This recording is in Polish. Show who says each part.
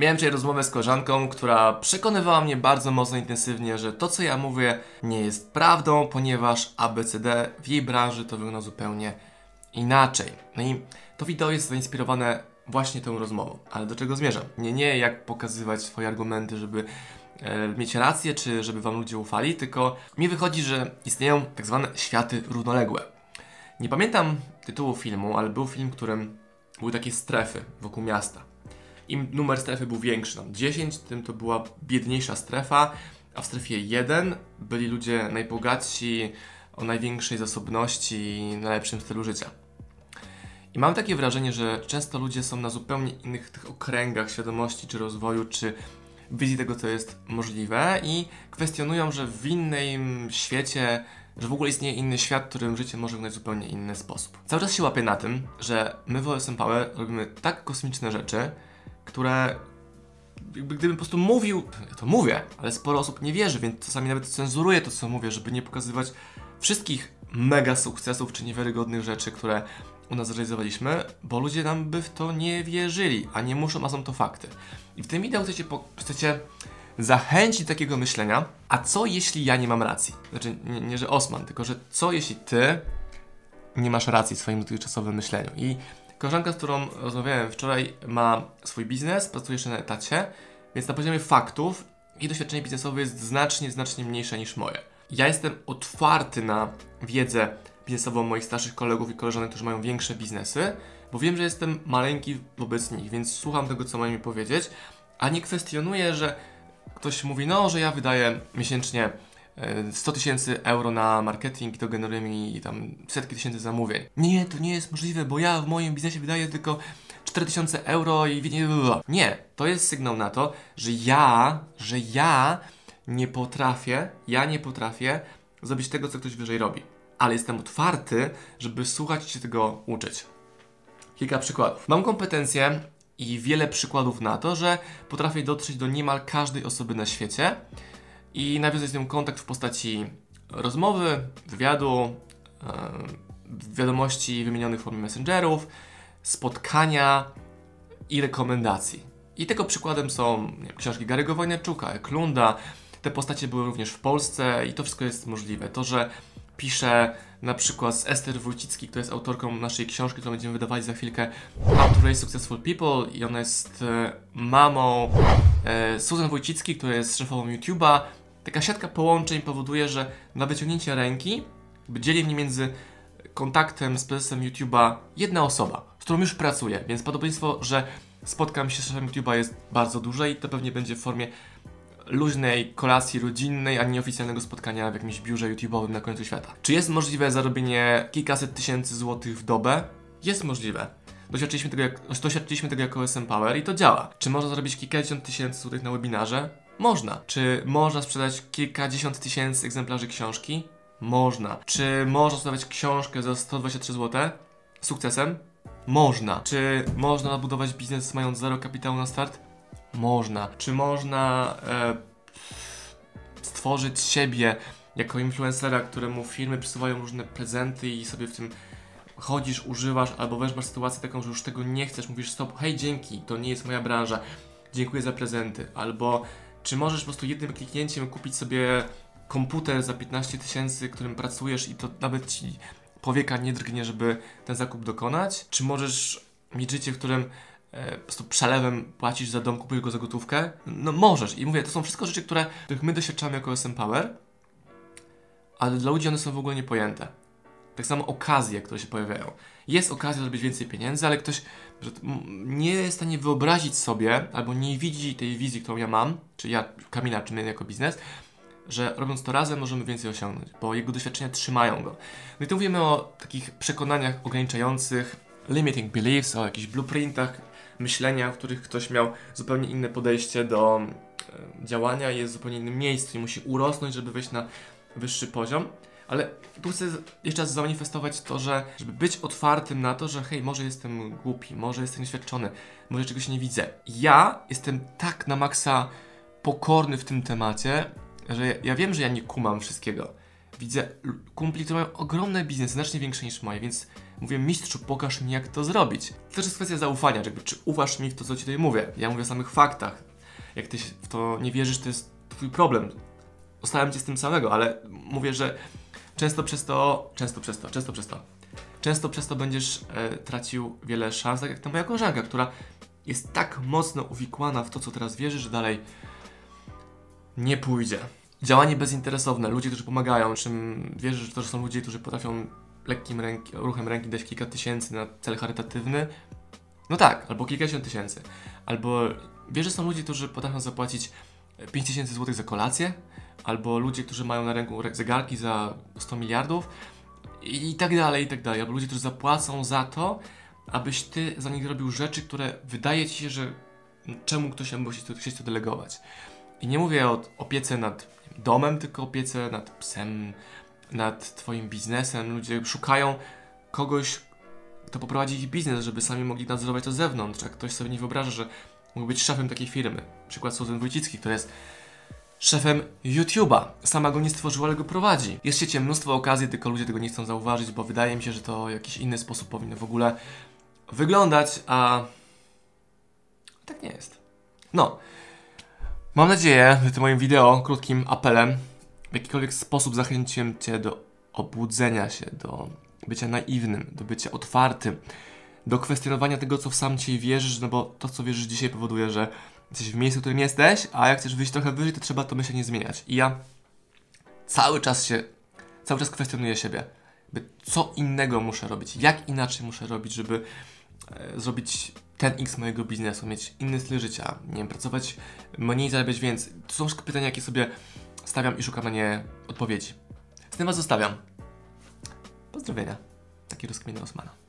Speaker 1: Miałem dzisiaj rozmowę z koleżanką, która przekonywała mnie bardzo mocno intensywnie, że to co ja mówię nie jest prawdą, ponieważ ABCD w jej branży to wygląda zupełnie inaczej. No i to wideo jest zainspirowane właśnie tą rozmową. Ale do czego zmierzam? Nie, nie jak pokazywać swoje argumenty, żeby e, mieć rację, czy żeby wam ludzie ufali, tylko mi wychodzi, że istnieją tak zwane światy równoległe. Nie pamiętam tytułu filmu, ale był film, w którym były takie strefy wokół miasta. Im numer strefy był większy, tam 10, tym to była biedniejsza strefa, a w strefie 1 byli ludzie najbogatsi, o największej zasobności i najlepszym stylu życia. I mam takie wrażenie, że często ludzie są na zupełnie innych tych okręgach świadomości czy rozwoju, czy wizji tego, co jest możliwe i kwestionują, że w innym świecie, że w ogóle istnieje inny świat, w którym życie może wyglądać w zupełnie inny sposób. Cały czas się łapię na tym, że my w OSM Power robimy tak kosmiczne rzeczy, które jakby gdybym po prostu mówił, ja to mówię, ale sporo osób nie wierzy, więc czasami nawet cenzuruję to, co mówię, żeby nie pokazywać wszystkich mega sukcesów czy niewiarygodnych rzeczy, które u nas zrealizowaliśmy, bo ludzie nam by w to nie wierzyli, a nie muszą, a są to fakty. I w tym wideo chcecie, po, chcecie zachęcić takiego myślenia, a co jeśli ja nie mam racji? Znaczy, nie, nie, że Osman, tylko że co jeśli ty nie masz racji w swoim dotychczasowym myśleniu? I koleżanka, z którą rozmawiałem wczoraj, ma swój biznes, pracuje jeszcze na etacie, więc na poziomie faktów jej doświadczenie biznesowe jest znacznie, znacznie mniejsze niż moje. Ja jestem otwarty na wiedzę biznesową moich starszych kolegów i koleżanek, którzy mają większe biznesy, bo wiem, że jestem maleńki wobec nich, więc słucham tego, co mają mi powiedzieć, a nie kwestionuję, że ktoś mówi, no, że ja wydaję miesięcznie 100 e, tysięcy euro na marketing i to generuje mi tam setki tysięcy zamówień. Nie, to nie jest możliwe, bo ja w moim biznesie wydaję tylko 4000 euro i nie. To jest sygnał na to, że ja, że ja nie potrafię, ja nie potrafię zrobić tego, co ktoś wyżej robi. Ale jestem otwarty, żeby słuchać się tego uczyć. Kilka przykładów. Mam kompetencje i wiele przykładów na to, że potrafię dotrzeć do niemal każdej osoby na świecie i nawiązać z nią kontakt w postaci rozmowy, wywiadu, yy, wiadomości wymienionych w formie messengerów, spotkania i rekomendacji. I tego przykładem są wiem, książki Gary'ego Wojnaczuka, Eklunda, te postacie były również w Polsce i to wszystko jest możliwe. To, że piszę na przykład z Ester Wójcicki, która jest autorką naszej książki, którą będziemy wydawali za chwilkę, How to Raise Successful People i ona jest e, mamą e, Susan Wójcicki, która jest szefową YouTube'a. Taka siatka połączeń powoduje, że na wyciągnięcie ręki dzieli mnie między kontaktem z prezesem YouTube'a jedna osoba, z którą już pracuję, więc podobieństwo, że spotkam się z szefem YouTube'a jest bardzo duże i to pewnie będzie w formie luźnej kolacji rodzinnej, a nie oficjalnego spotkania w jakimś biurze YouTube'owym na końcu świata. Czy jest możliwe zarobienie kilkaset tysięcy złotych w dobę? Jest możliwe. Doświadczyliśmy tego, jak, doświadczyliśmy tego jako SM Power i to działa. Czy można zarobić kilkadziesiąt tysięcy złotych na webinarze? Można. Czy można sprzedać kilkadziesiąt tysięcy egzemplarzy książki? Można. Czy można sprzedawać książkę za 123 zł? Sukcesem? Można. Czy można budować biznes mając zero kapitału na start? Można. Czy można e, stworzyć siebie jako influencera, któremu firmy przysyłają różne prezenty i sobie w tym chodzisz, używasz, albo weź masz sytuację taką, że już tego nie chcesz, mówisz stop, hej dzięki, to nie jest moja branża, dziękuję za prezenty, albo czy możesz po prostu jednym kliknięciem kupić sobie komputer za 15 tysięcy, którym pracujesz i to nawet ci powieka nie drgnie, żeby ten zakup dokonać? Czy możesz mieć życie, w którym e, po prostu przelewem płacisz za dom, kupujesz go za gotówkę? No możesz. I mówię, to są wszystko rzeczy, które, których my doświadczamy jako SM Power, ale dla ludzi one są w ogóle niepojęte. Tak samo okazje, które się pojawiają. Jest okazja zrobić więcej pieniędzy, ale ktoś nie jest w stanie wyobrazić sobie, albo nie widzi tej wizji, którą ja mam, czy ja, Kamila, czy my jako biznes, że robiąc to razem możemy więcej osiągnąć, bo jego doświadczenia trzymają go. No i tu mówimy o takich przekonaniach ograniczających, limiting beliefs, o jakichś blueprintach myślenia, w których ktoś miał zupełnie inne podejście do e, działania, jest w zupełnie innym miejscu i musi urosnąć, żeby wejść na wyższy poziom. Ale tu chcę jeszcze raz zamanifestować to, że żeby być otwartym na to, że hej, może jestem głupi, może jestem nieświadczony, może czegoś nie widzę. Ja jestem tak na maksa pokorny w tym temacie, że ja wiem, że ja nie kumam wszystkiego. widzę kumpli, którzy mają ogromne biznesy, znacznie większe niż moje, więc mówię, mistrzu, pokaż mi, jak to zrobić. To też jest kwestia zaufania, jakby, czy ufasz mi w to, co ci tutaj mówię. Ja mówię o samych faktach. Jak ty w to nie wierzysz, to jest twój problem. Zostałem cię z tym samego, ale mówię, że często przez to, często przez to, często przez to, często przez to będziesz e, tracił wiele szans, tak jak ta moja koleżanka, która jest tak mocno uwikłana w to, co teraz wierzy, że dalej nie pójdzie. Działanie bezinteresowne, ludzie, którzy pomagają, czym wierzę, że to są ludzie, którzy potrafią lekkim ręki, ruchem ręki dać kilka tysięcy na cel charytatywny. No tak, albo kilkadziesiąt tysięcy. Albo wierzę, że są ludzie, którzy potrafią zapłacić 5 tysięcy złotych za kolację, albo ludzie, którzy mają na ręku zegarki za 100 miliardów i tak dalej, i tak dalej. Albo ludzie, którzy zapłacą za to, abyś ty za nich robił rzeczy, które wydaje ci się, że czemu ktoś musi to, chcieć to delegować. I nie mówię o opiece nad domem, tylko opiece nad psem, nad twoim biznesem. Ludzie szukają kogoś, kto poprowadzi ich biznes, żeby sami mogli nadzorować to z zewnątrz. A ktoś sobie nie wyobraża, że mógł być szefem takiej firmy. Przykład Susan Wójcicki, który jest szefem YouTube'a. Sama go nie stworzyła, ale go prowadzi. Jest w świecie mnóstwo okazji, tylko ludzie tego nie chcą zauważyć, bo wydaje mi się, że to w jakiś inny sposób powinno w ogóle wyglądać, a tak nie jest. No. Mam nadzieję, że tym moim wideo, krótkim apelem, w jakikolwiek sposób zachęciłem Cię do obudzenia się, do bycia naiwnym, do bycia otwartym, do kwestionowania tego, co w sam Cię wierzysz, no bo to, co wierzysz dzisiaj powoduje, że jesteś w miejscu, w którym jesteś, a jak chcesz wyjść trochę wyżej, to trzeba to myślenie zmieniać. I ja cały czas się, cały czas kwestionuję siebie. Co innego muszę robić, jak inaczej muszę robić, żeby e, zrobić ten X mojego biznesu, mieć inny styl życia, nie wiem, pracować mniej, zarabiać więcej. To są pytania, jakie sobie stawiam i szukam na nie odpowiedzi. Z tym Was zostawiam. Pozdrowienia. Taki rozkminy Osmana.